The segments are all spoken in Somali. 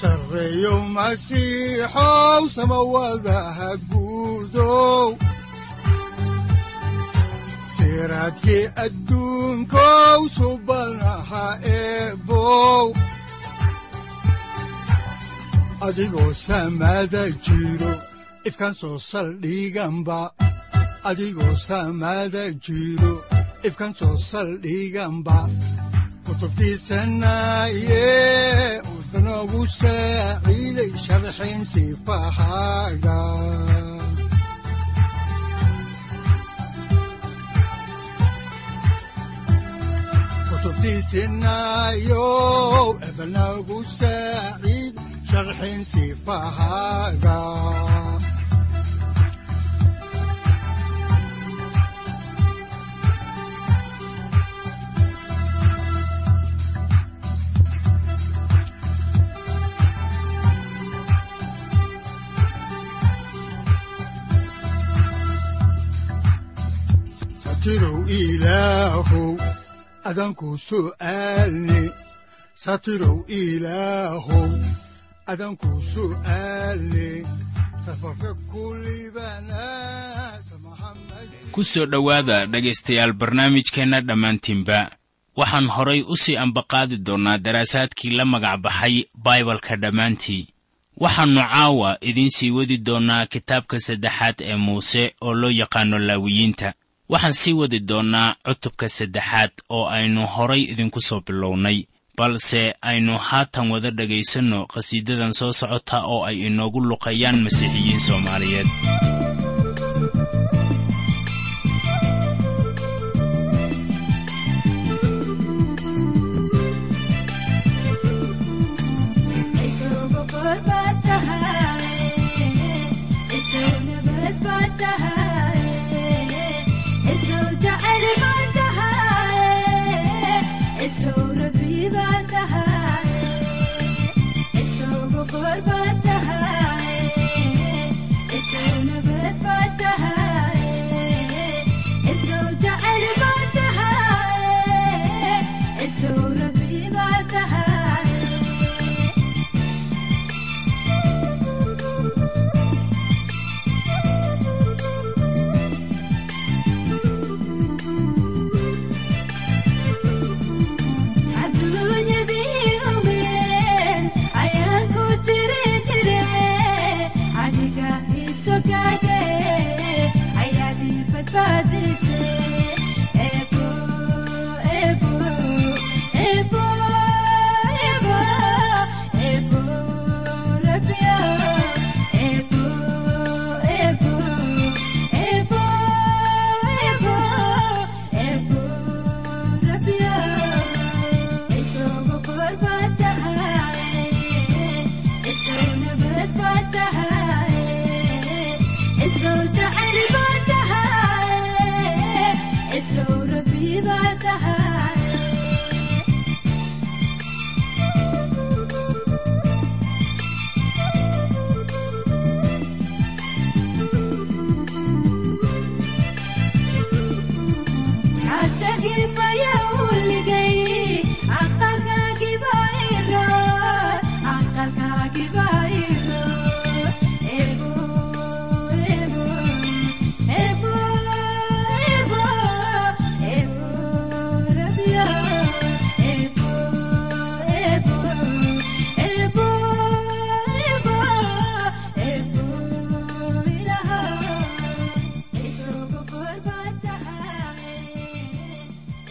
sareyow masiixow samawadaha guudow siraadkii adduunkow subanaha eebow adigoo samada jiro ifkaan soo saldhiganba adigoo samada jiro ifkaan soo saldhiganba kutubtiisanaye udanogu saaciiday sharxin sifahaaga kutubtiisinayo ebanagu saaciid sharxin sifahaaga satirow ilaahow adanku su'aalne satirow ilaahow adanku su'aalne safarka kulibana ku soo dhowaada dhegaystayaal barnaamijkeenna dhammaantiinba. Waxaan horay u sii ambaqaadi doonnaa daraasaadkii la magac baxay baibalka dhammaantii. Waxaannu caawa idiin sii wadi doonnaa kitaabka saddexaad ee muuse oo loo yaqaanno laawiyiinta waxaan sii wadi doonnaa cutubka saddexaad oo aynu horay idinku soo bilownay balse aynu haatan wada dhegaysanno qhasiidadan soo socota oo ay inoogu luqayaan masiixiyiin soomaaliyeed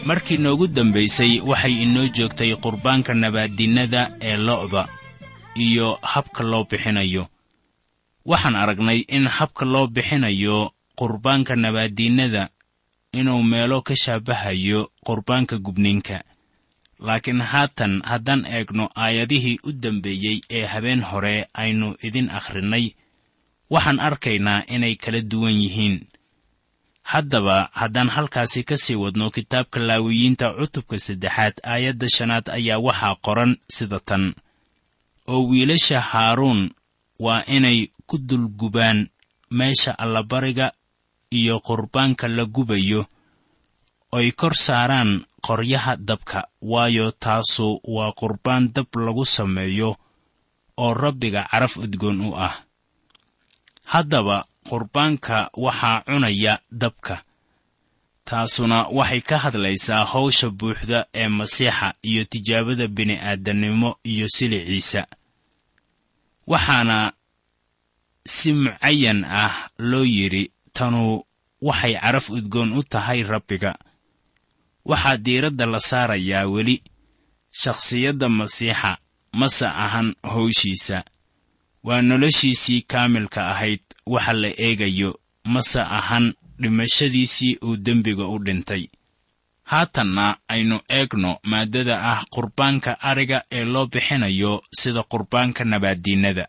markii noogu dambaysay waxay inoo joogtay qurbaanka nabaaddinnada ee lo'da iyo habka loo bixinayo. Waxaan aragnay in habka loo bixinayo qurbaanka nabaaddiinnada inuu meelo ka shaabahayo qurbaanka gubniinka. Laakiin haatan haddaan eegno aayadihii u dambeeyey ee habeen hore aynu idin akhrinnay waxaan arkaynaa inay kala duwan yihiin haddaba haddaan halkaasi ka sii wadno kitaabka laawiyiinta cutubka saddexaad aayadda shanaad ayaa waxaa qoran sida tan. Oo wiilasha haaruun waa inay ku dulgubaan meesha allabariga iyo qurbaanka la gubayo. Oy kor saaraan qoryaha dabka waayo taasu waa qurbaan dab lagu sameeyo oo rabbiga caraf udgoon u ah. Haddaba qurbaanka waxaa cunaya dabka. Taasuna waxay ka hadlaysaa hawsha buuxda ee masiixa iyo tijaabada bini'aadannimo iyo siliciisa waxaana si mucayan ah loo yidhi tanu waxay caraf udgoon u tahay rabbiga. Waxaa diiradda la saarayaa weli. Shakhsiyadda masiixa mase ahan howshiisa waa noloshiisii kaamilka ahayd waxa la eegayo mase ahan dhimashadiisii uu dembiga u dhintay. Haatanna aynu eegno maaddada ah qurbaanka ariga ee loo bixinayo sida qurbaanka nabaaddiinnada.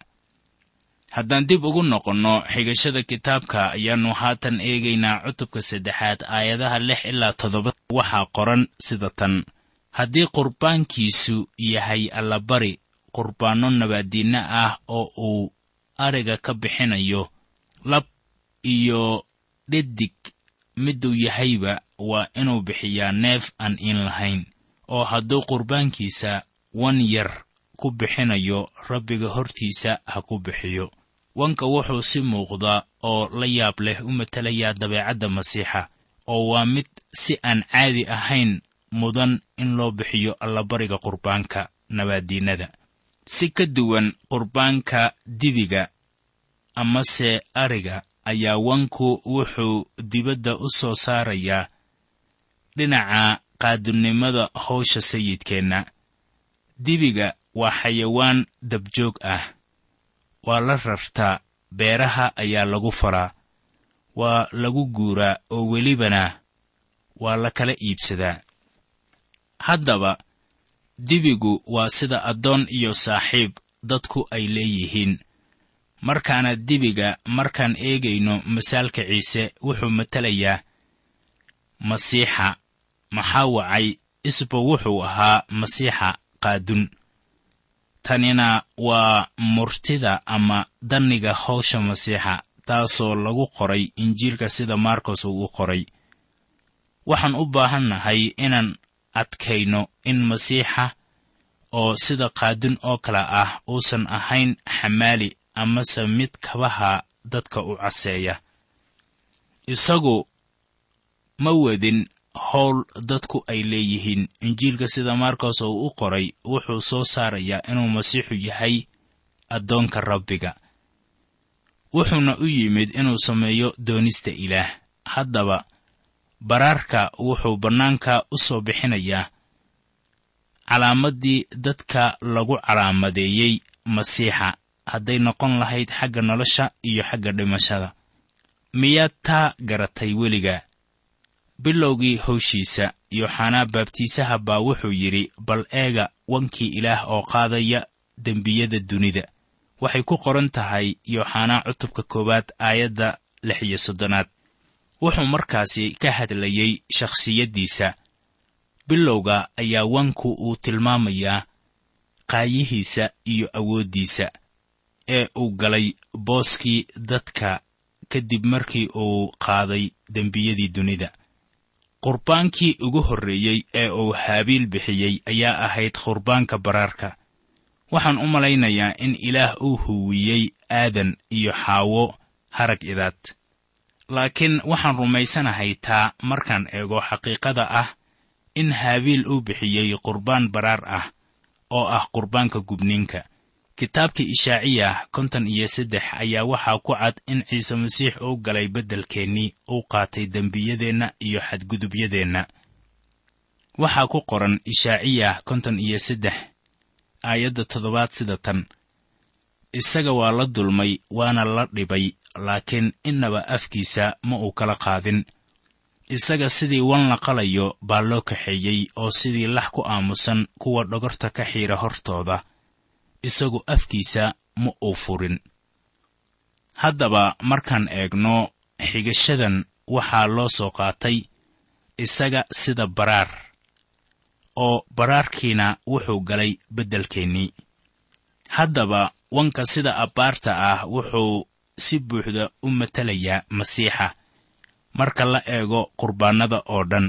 Haddaan dib ugu noqonno xigashada kitaabka ayaannu haatan eegaynaa cutubka saddexaad aayadaha lix ilaa toddoba waxaa qoran sida tan haddii qurbaankiisu yahay allabari qurbaanno nabaaddiinno ah oo uu ariga ka bixinayo lab iyo dhedig miduu yahayba waa inuu bixiyaa neef aan iin lahayn oo hadduu qurbaankiisa wan yar ku bixinayo rabbiga hortiisa ha ku bixiyo. Wanka wuxuu si muuqda oo la yaab leh u matelayaa dabeecadda masiixa oo waa mid si aan caadi ahayn mudan in loo bixiyo allabariga qurbaanka nabaaddiinnada. Si ka duwan qurbaanka dibiga amase ariga ayaa wanku wuxuu dibadda u soo saarayaa dhinaca qaadunimada howsha sayidkeenna. Dibiga waa xayawaan dabjoog ah. Waa la rartaa beeraha ayaa lagu faraa. Waa lagu guuraa oo welibana waa la kala iibsadaa. Haddaba dibigu waa sida addoon iyo saaxiib dadku ay leeyihiin markaana dibiga markaan eegayno masaalka ciise wuxuu matelayaa masiixa. Maxaa wacay? Isba wuxuu ahaa masiixa qaadun. Tanina waa murtida ama danniga howsha masiixa taasoo lagu qoray injiilka sida maarkos uu u qoray. Waxaan u baahannahay inaan adkayno in masiixa oo sida qaadun oo kale ah uusan ahayn xamaali amase mid kabaha dadka u caseeya. Isagu ma wadin howl dadku ay leeyihiin. Injiilka sida maarkos oo u qoray wuxuu soo saarayaa inuu masiixu yahay addoonka rabbiga. Wuxuuna u yimid inuu sameeyo doonista ilaah. Haddaba baraarka wuxuu bannaanka u soo bixinayaa. Calaamaddii dadka lagu calaamadeeyey masiixa hadday noqon lahayd xagga nolosha iyo xagga dhimashada. Miyaad taa garatay weliga? Bilowgii howshiisa yooxanaa baabtiisaha baa wuxuu yidhi bal eega wankii ilaah oo qaadaya dembiyada dunida. Waxay ku qoran tahay yooxanaa cutubka koowaad aayadda lix iyo soddonaad. Wuxuu markaasi ka hadlayey shakhsiyaddiisa. Bilowga ayaa wanku uu tilmaamayaa qaayihiisa iyo awooddiisa ee uu galay booskii dadka kadib markii uu qaaday dembiyadii dunida. Qurbaankii ugu horreeyey ee uu haabiil bixiyey ayaa ahayd qurbaanka baraarka. Waxaan u malaynayaa in ilaah uu huwiyey aadan iyo xaawo harag idaad. Laakiin waxaan rumaysanahay taa markaan eego xaqiiqada ah in haabiil uu bixiyey qurbaan baraar ah oo ah qurbaanka gubniinka kitaabkii ishaaciyah konton iyo saddex ayaa waxaa ku cad in ciise masiix uu galay beddelkeennii uu qaatay dembiyadeenna iyo xadgudubyadeenna waxaa ku qoran ishaaciyah konton iyo saddex aayadda toddobaad sida tan. Isaga waa la dulmay waana la dhibay laakiin innaba afkiisa ma uu kala qaadin. Isaga sidii wan la qalayo baa loo kaxeeyey oo sidii lax ku aamusan kuwa dhogorta ka xiira hortooda isagu afkiisa ma uu furin. Haddaba markaan eegno xigashadan waxaa loo soo qaatay isaga sida baraar oo baraarkiina wuxuu galay beddelkeennii. Haddaba wanka sida abbaarta ah wuxuu si buuxda u matelayaa masiixa marka la eego qurbaannada oo dhan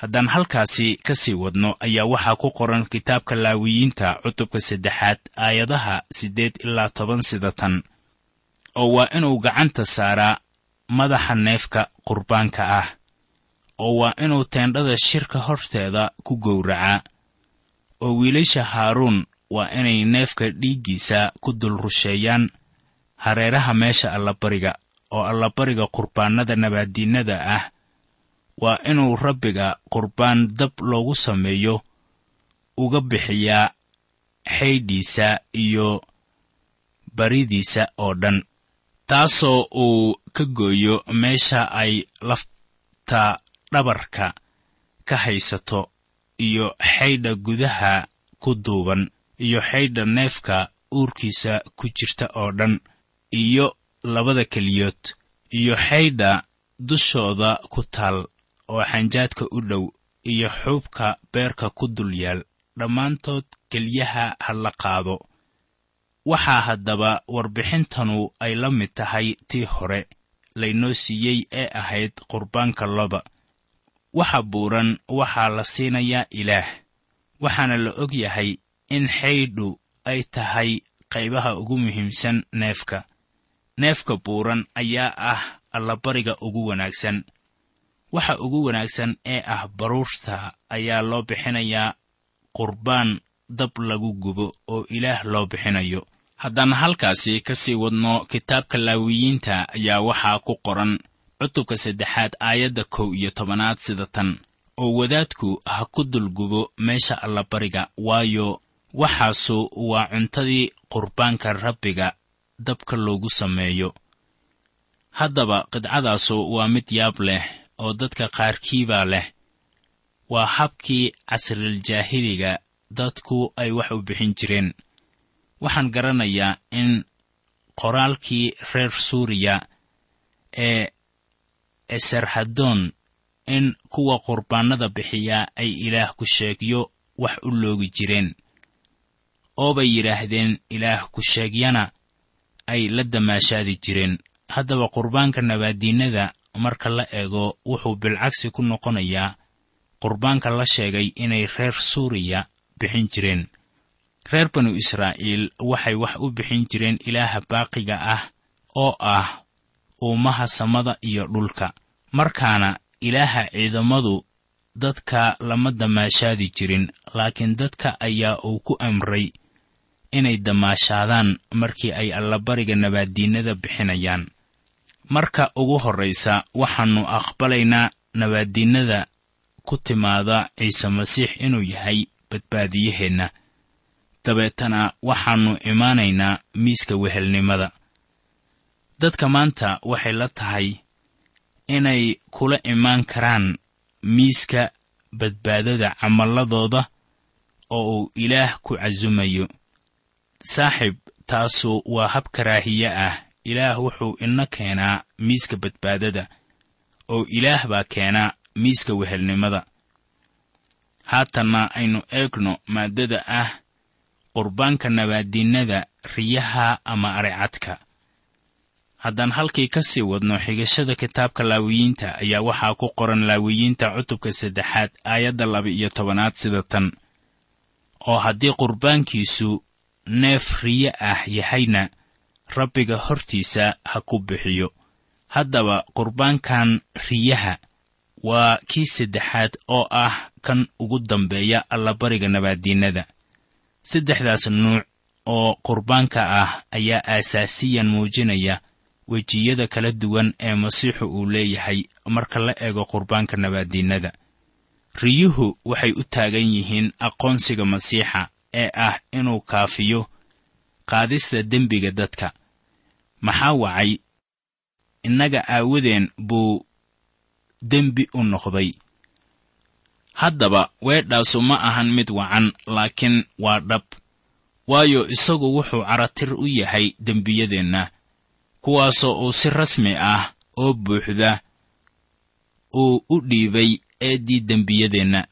haddaan halkaasi ka sii wadno ayaa waxaa ku qoran kitaabka laawiyiinta cutubka saddexaad aayadaha siddeed ilaa toban sida tan oo waa inuu gacanta saaraa madaxa neefka qurbaanka ah oo waa inuu teendhada shirka horteeda ku gowracaa oo wiilasha haaruun waa inay neefka dhiiggiisa ku dul rusheeyaan hareeraha meesha allabariga oo allabariga qurbaannada nabaaddiinnada ah waa inuu rabbiga qurbaan dab loogu sameeyo uga bixiyaa xaydhiisa iyo baridiisa oo dhan taasoo uu ka gooyo meesha ay lafta dhabarka ka haysato iyo xaydha gudaha ku duuban iyo xaydha neefka uurkiisa ku jirta oo dhan iyo labada keliyood iyo xaydha dushooda ku taal oo xanjaadka u dhow iyo xuubka beerka ku dul yaal dhammaantood keliyaha ha la qaado. Waxaa haddaba warbixintanu ay la mid tahay tii hore laynoo siiyey ee ahayd qurbaanka loda. Waxa buuran waxaa la siinayaa ilaah waxaana la og yahay in xaydhu ay tahay qaybaha ugu muhiimsan neefka. Neefka buuran ayaa ah allabariga ugu wanaagsan waxa ugu wanaagsan ee ah baruurta ayaa loo bixinayaa qurbaan dab lagu gubo oo ilaah loo bixinayo. Haddaan halkaasi ka sii wadno kitaabka laawiyiinta ayaa waxaa ku qoran cutubka saddexaad aayadda kow iyo tobanaad sida tan. Oo wadaadku ha ku dulgubo meesha allabariga waayo waxaasu waa cuntadii qurbaanka rabbiga dabka loogu sameeyo. Haddaba qidcadaasu waa mid yaab leh oo dadka qaarkiibaa leh. Waa habkii casriljaahiliga dadku ay wax u bixin jireen. Waxaan garanayaa in qoraalkii reer suuriya ee esarhadoon in kuwa qurbaannada bixiyaa ay ilaah ku sheegyo wax u loogi jireen. Oo bay yidhaahdeen ilaah ku sheegyana ay la damaashaadi jireen. Haddaba qurbaanka nabaaddiinnada marka la eego wuxuu bilcagsi ku noqonayaa qurbaanka la sheegay inay reer suuriya bixin jireen. Reer banu israa'iil waxay wax u bixin jireen ilaaha baaqiga ah oo ah uumaha samada iyo dhulka. Markaana ilaaha ciidamadu dadka lama damaashaadi jirin laakiin dadka ayaa uu ku amray inay damaashaadaan markii ay allabariga nabaaddiinnada bixinayaan marka ugu horraysa waxaannu aqbalaynaa nabaaddiinnada ku timaada ciise masiix inuu yahay badbaadiyaheenna. Dabeetana waxaannu imaanaynaa miiska wehelnimada. Dadka maanta waxay la tahay inay kula imaan karaan miiska badbaadada camalladooda oo uu ilaah ku casumayo saaxib taasu waa hab karaahiye ah ilaah wuxuu ina keenaa miiska badbaadada oo ilaah baa keenaa miiska wehelnimada. Haatanna aynu eegno maaddada ah qurbaanka nabaaddiinnada riyaha ama aricadka haddaan halkii ka sii wadno xigashada kitaabka laawiyiinta ayaa waxaa ku qoran laawiyiinta cutubka saddexaad aayadda laba iyo tobanaad sida tan. Oo haddii qurbaankiisu neef riye ah yahayna rabbiga hortiisa ha ku bixiyo. Haddaba qurbaankan riyaha waa kii saddexaad oo ah kan ugu dambeeya allabariga nabaaddiinnada. Saddexdaas nuuc oo qurbaanka ah ayaa aasaasiyan muujinaya wejiyada kala duwan ee masiixu uu leeyahay marka la eego qurbaanka nabaaddiinnada. Riyuhu waxay u taagan yihiin aqoonsiga masiixa ee ah inuu kaafiyo qaadista dembiga dadka. Maxaa wacay? Innaga aawadeen buu dembi u noqday. Haddaba weedhaasu ma ahan mid wacan laakiin waa dhab. Waayo isagu wuxuu caratir u yahay dembiyadeenna kuwaasoo uu si rasmi ah oo buuxda uu u dhiibay eeddii dembiyadeenna.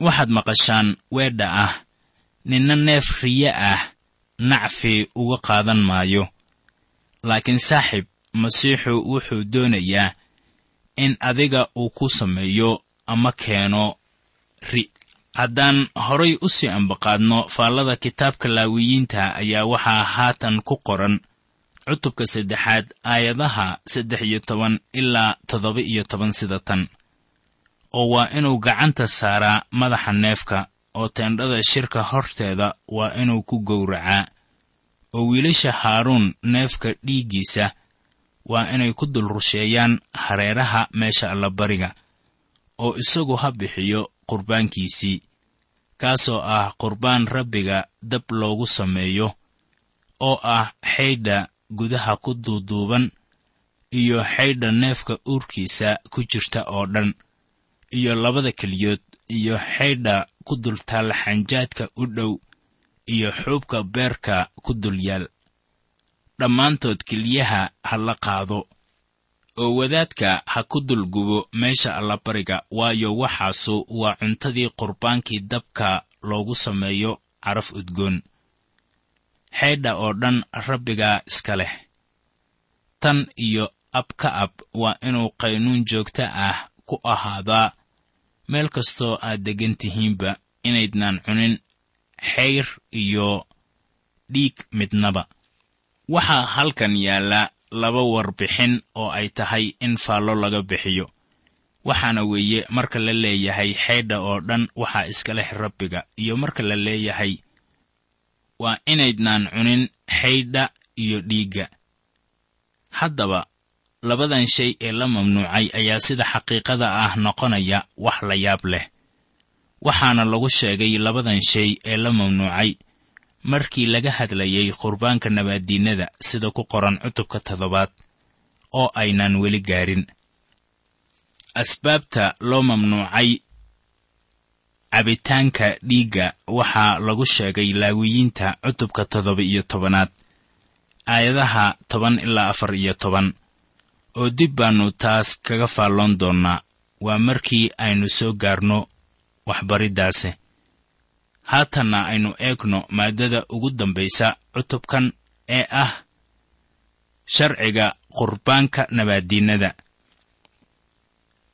Waxaad maqashaan weedha ah ninna neef riye ah nacfi uga qaadan maayo. Laakiin saaxib masiixu wuxuu doonayaa in adiga uu ku sameeyo ama keeno ri. Haddaan horay u sii ambaqaadno faallada kitaabka laawiyiinta ayaa waxaa haatan ku qoran. Cutubka saddexaad aayadaha saddex iyo toban ilaa toddoba iyo toban sida tan oo waa inuu gacanta saaraa madaxa neefka oo teendhada shirka horteeda waa inuu ku gowracaa. Oo wiilasha haaruun neefka dhiiggiisa waa inay ku dul rusheeyaan hareeraha meesha allabariga oo isagu ha bixiyo qurbaankiisii kaasoo ah qurbaan rabbiga dab loogu sameeyo oo ah xaydha gudaha ku duuduuban iyo xaydha neefka uurkiisa ku jirta oo dhan iyo labada keliyood iyo xaydha ku dul taalla xanjaadka u dhow iyo xuubka beerka ku dul yaal. Dhammaantood keliyaha ha la qaado oo wadaadka ha ku dul gubo meesha allabariga waayo waxaasu waa cuntadii qurbaankii dabka loogu sameeyo caraf udgoon. Xeedha oo dhan rabbigaa iska leh. Tan iyo ab ka ab waa inuu qaynuun joogto ah ku ahaadaa meel kastoo aad deggan tihiinba inaydnaan cunin xayr iyo dhiig midnaba. Waxaa halkan yaalla laba warbixin oo ay tahay in faallo laga bixiyo. Waxaana weeye marka la leeyahay xeydha oo dhan waxaa iska leh rabbiga iyo marka la leeyahay waa inaydnaan cunin xaydha iyo dhiigga. Haddaba labadan shay ee la mamnuucay ayaa sida xaqiiqada ah noqonaya wax la yaab leh. Waxaana lagu sheegay labadan shay ee la mamnuucay markii laga hadlayay qurbaanka nabaaddiinnada sida ku qoran cutubka toddobaad oo aynaan weli gaarin. Asbaabta loo mamnuucay cabitaanka dhiigga waxaa lagu sheegay laawiyiinta cutubka toddoba iyo tobanaad aayadaha toban ilaa afar iyo toban oo dib baannu taas kaga faalloon doonnaa. Waa markii aynu soo gaarno waxbariddaasi. Haatanna aynu eegno maaddada ugu dambaysa cutubkan ee ah sharciga qurbaanka nabaaddiinnada.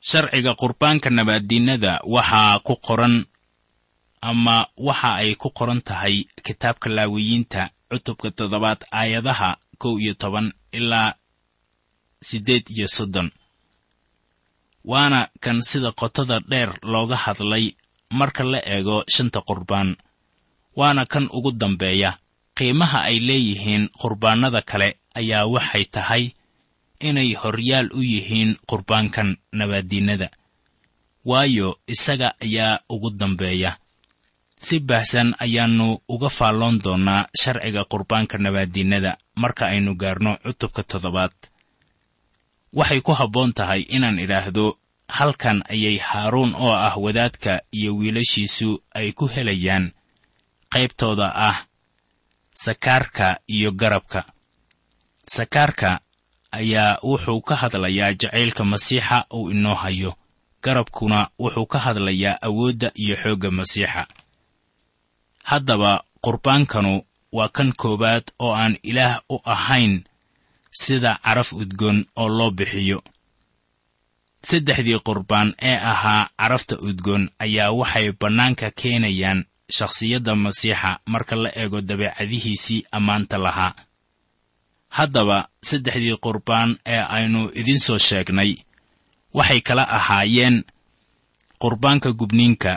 Sharciga qurbaanka nabaaddiinnada waxaa ku qoran ama waxa ay ku qoran tahay kitaabka laawiyiinta cutubka toddobaad aayadaha kow iyo toban ilaa siddeed iyo soddon. Waana kan sida qotada dheer looga hadlay marka la eego shanta qurbaan. Waana kan ugu dambeeya. Qiimaha ay leeyihiin qurbaannada kale ayaa waxay tahay inay horyaal u yihiin qurbaankan nabaaddiinnada. Waayo isaga ayaa ugu dambeeya. Si baahsan ayaannu uga faalloon doonnaa sharciga qurbaanka nabaaddiinnada marka aynu gaarno cutubka toddobaad waxay ku habboon tahay inaan idhaahdo halkan ayay haaruun oo ah wadaadka iyo wiilashiisu ay ku helayaan qaybtooda ah sakaarka iyo garabka. Sakaarka ayaa wuxuu ka hadlayaa jacaylka masiixa uu inoo hayo garabkuna wuxuu ka hadlayaa awoodda iyo xoogga masiixa. Haddaba qurbaankanu waa kan koowaad oo aan ilaah u ahayn sida caraf udgoon oo loo bixiyo. Saddexdii qurbaan ee ahaa carafta udgoon ayaa waxay bannaanka keenayaan shakhsiyadda masiixa marka la eego dabeecadihiisii ammaanta lahaa. Haddaba saddexdii qurbaan ee aynu idiin soo sheegnay waxay kala ahaayeen qurbaanka gubniinka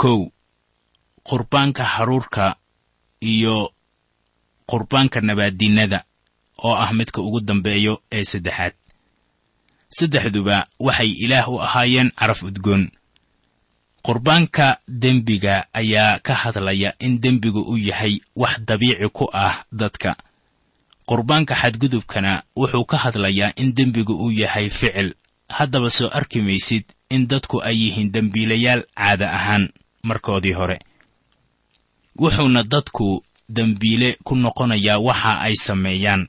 kow qurbaanka haruurka iyo qurbaanka nabaaddiinnada oo ah midka ugu dambeeyo ee saddexaad. Saddexduba waxay ilaah u ahaayeen caraf udgoon. Qurbaanka dembiga ayaa ka hadlaya in dembigu u yahay wax dabiici ku ah dadka. Qurbaanka xadgudubkana wuxuu ka hadlayaa in dembigu uu yahay ficil. Haddaba soo arki maysid in dadku ay yihiin dembiilayaal caada ahaan markoodii hore. Wuxuuna dadku dembiile ku noqonayaa waxa ay sameeyaan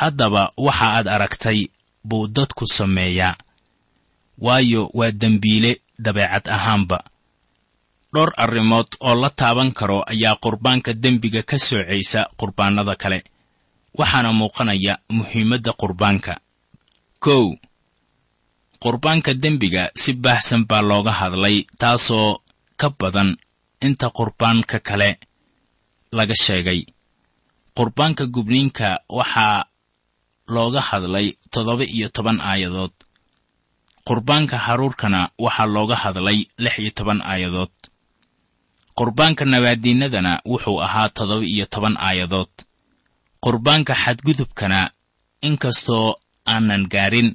haddaba waxa aad aragtay buu dadku sameeyaa. Waayo waa dembiile dabeecad ahaanba. Dhowr arrimood oo la taaban karo ayaa qurbaanka dembiga ka soocaysa qurbaannada kale. Waxaana muuqanaya muhiimadda qurbaanka. Kow qurbaanka dembiga si baahsan baa looga hadlay taasoo ka badan inta qurbaanka kale laga sheegay. Qurbaanka gubniinka waxaa looga hadlay toddoba iyo toban aayadood. Qurbaanka haruurkana waxaa looga hadlay lix iyo toban aayadood. Qurbaanka nabaadiinnadana wuxuu ahaa toddoba iyo toban aayadood. Qurbaanka xadgudubkana inkastoo aanan gaarin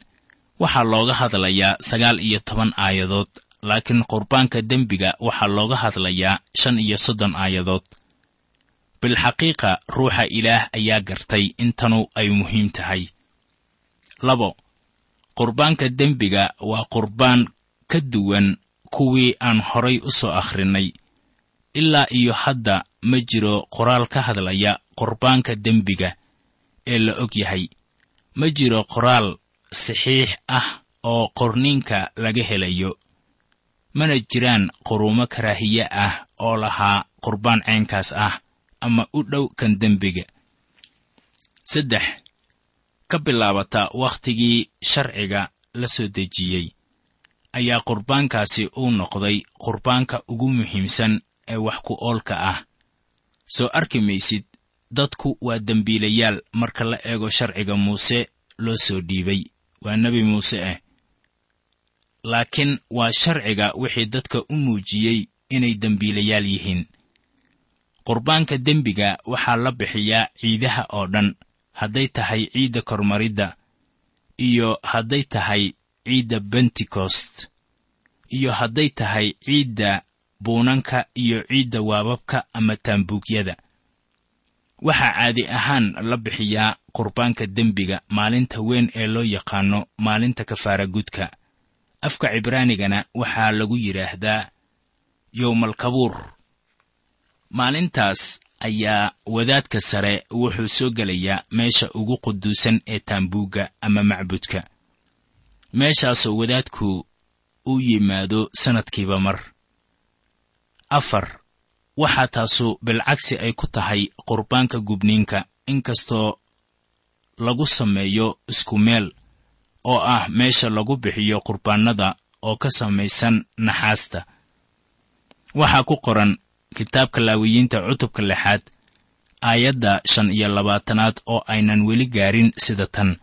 waxaa looga hadlayaa sagaal iyo toban aayadood laakiin qurbaanka dembiga waxaa looga hadlayaa shan iyo soddon aayadood bilxaqiiqa ruuxa ilaah ayaa gartay in tanu ay muhiim tahay. Labo qurbaanka dembiga waa qurbaan ka duwan kuwii aan horay u soo akhrinay. Ilaa iyo hadda ma jiro qoraal ka hadlaya qurbaanka dembiga ee la og yahay. Ma jiro qoraal saxiix ah oo qorniinka laga helayo. Mana jiraan quruumo karaahiye ah oo lahaa qurbaan ceenkaas ah ama u dhow kan dembiga. Saddex ka bilaabata wakhtigii sharciga la soo dejiyey ayaa qurbaankaasi uu noqday qurbaanka ugu muhiimsan ee wax ku oolka ah. Soo arki maysid dadku waa dembiilayaal marka la eego sharciga muuse loo soo dhiibay. Waa nebi muuse ah laakiin waa sharciga wixii dadka u muujiyey inay dembiilayaal yihiin qurbaanka dembiga waxaa la bixiyaa ciidaha oo dhan. Hadday tahay ciidda kormaridda iyo hadday tahay ciidda bentekost iyo hadday tahay ciidda buunanka iyo ciidda waababka ama taambuugyada waxaa caadi ahaan la bixiyaa qurbaanka dembiga maalinta weyn ee loo yaqaano maalinta kafaara gudka afka cibraanigana waxaa lagu yidhaahdaa yowmalkabuur maalintaas ayaa wadaadka sare wuxuu soo gelayaa meesha ugu quduusan ee taambuugga ama macbudka. Meeshaasoo wadaadku u yimaado sannadkiiba mar. Afar waxaa taasu bilcagsi ay ku tahay qurbaanka gubniinka inkastoo lagu sameeyo isku meel oo ah meesha lagu bixiyo qurbaannada oo ka samaysan naxaasta. Waxaa ku qoran kitaabka laawiyiinta cutubka lixaad aayadda shan iyo labaatanaad oo aynan weli gaarin sida tan.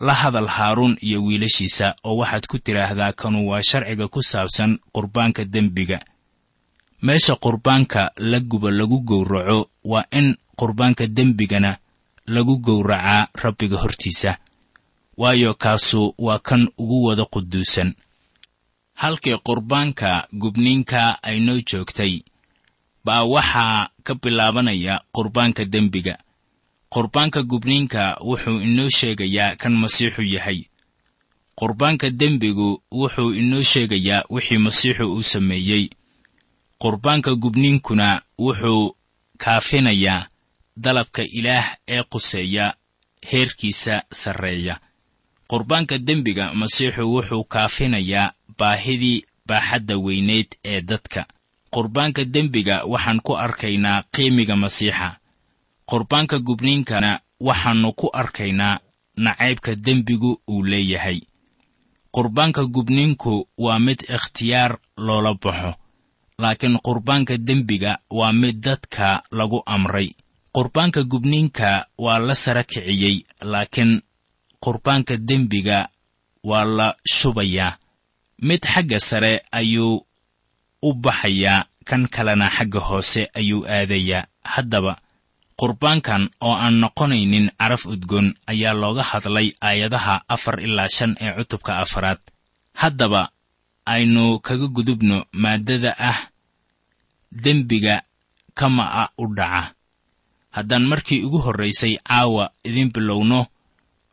La hadal haaruun iyo wiilashiisa oo waxaad ku tidhaahdaa kanu waa sharciga ku saabsan qurbaanka dembiga. Meesha qurbaanka la guba lagu gowraco waa in qurbaanka dembigana lagu gowracaa rabbiga hortiisa. Waayo kaasu waa kan ugu wada quduusan. Halkii qurbaanka gubniinka ay noo joogtay baa waxaa ka bilaabanaya qurbaanka dembiga. Qurbaanka gubniinka wuxuu inoo sheegayaa kan masiixu yahay. Qurbaanka dembigu wuxuu inoo sheegayaa wixii masiixu uu sameeyey. Qurbaanka gubniinkuna wuxuu kaafinayaa dalabka ilaah ee quseeya heerkiisa sarreeya. Qurbaanka dembiga masiixu wuxuu kaafinayaa baahidii baaxadda weyneyd ee dadka qurbaanka dembiga waxaan ku arkaynaa qiimiga masiixa. Qurbaanka gubniinkana waxaannu ku arkaynaa nacaybka dembigu uu leeyahay. Qurbaanka gubniinku waa mid ikhtiyaar loola baxo laakiin qurbaanka dembiga waa mid dadka lagu amray. Qurbaanka gubniinka waa la sara kiciyey laakiin qurbaanka dembiga waa la shubayaa. Mid xagga sare ayuu u baxayaa kan kalena xagga hoose ayuu aadayaa haddaba qurbaankan oo aan noqonaynin caraf udgoon ayaa looga hadlay aayadaha afar ilaa shan ee cutubka afaraad. Haddaba aynu kaga gudubno maaddada ah dembiga kama'a u dhaca. Haddaan markii ugu horraysay caawa idin bilowno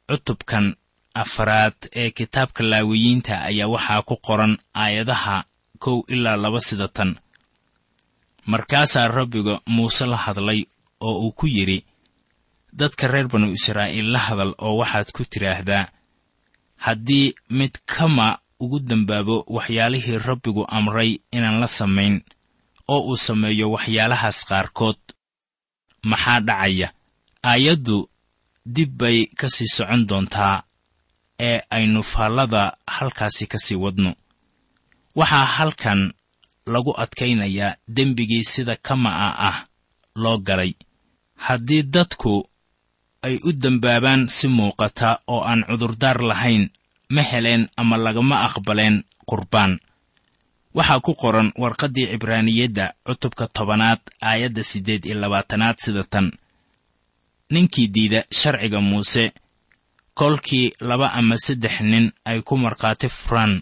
cutubkan afaraad ee kitaabka laawiyiinta ayaa waxaa ku qoran aayadaha kow ilaa laba sida markaasaa rabbiga muuse la hadlay oo uu ku yidhi dadka reer banu israa'iil la hadal oo waxaad ku tidhaahdaa haddii mid kama ugu dembaabo waxyaalihii rabbigu amray inaan la samayn oo uu sameeyo waxyaalahaas qaarkood maxaa dhacaya? Aayaddu dib bay ka sii socon doontaa ee aynu faallada halkaasi ka sii wadno waxaa halkan lagu adkaynayaa dembigii sida kama'a ah loo galay haddii dadku ay u dembaabaan si muuqata oo aan cudurdaar lahayn ma heleen ama lagama aqbaleen qurbaan. Waxaa ku qoran warqaddii cibraaniyadda cutubka tobanaad aayadda siddeed iyo labaatanaad sida tan. Ninkii diida sharciga muuse kolkii laba ama saddex nin ay ku markhaati furaan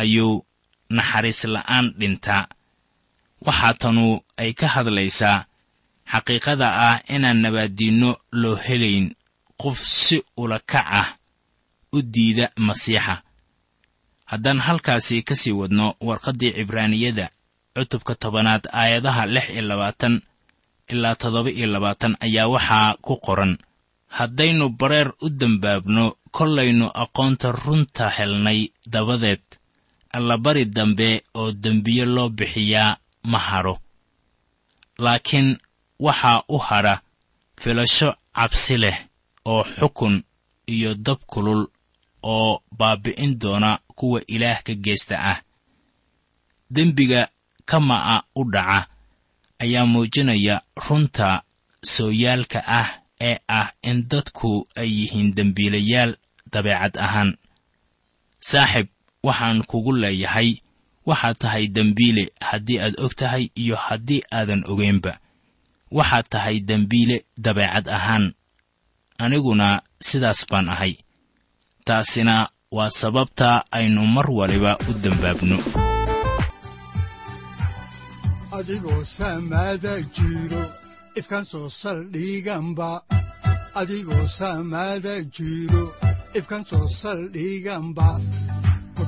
ayuu naxariis la'aan dhintaa waxaa tanu ay ka hadlaysaa xaqiiqada ah inaan nabaaddiinno loo helayn qof si ula kac ah u diida masiixa. Haddaan halkaasi ka sii wadno warqaddii cibraaniyada cutubka tobanaad aayadaha lix iyo labaatan ilaa toddoba iyo labaatan ayaa waxaa ku qoran. Haddaynu bareer u dembaabno kollaynu aqoonta runta helnay dabadeed allabari dambe oo dembiye loo bixiyaa ma hadho laakiin waxaa u hadha filasho cabsi leh oo xukun iyo dab kulul oo baabbi'in doona kuwa ilaah ka geesta ah. Dembiga kama'a u dhaca ayaa muujinaya runta sooyaalka ah ee ah in dadku ay yihiin dembiilayaal dabeecad ahaan. Saaxib waxaan kugu leeyahay waxaad tahay dembiile haddii aad og tahay iyo haddii aadan ogaynba waxaad tahay dembiile dabeecad ahaan. Aniguna sidaas baan ahay. Taasina waa sababta aynu mar waliba u dembaabno adigoo saamaada jiro ifkan soo saldhiganba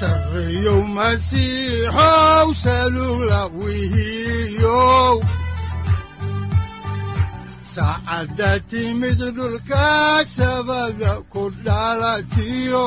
sareyow masiixow salugla wihiyow saacadda timid dhulka sabada ku dhalatiyo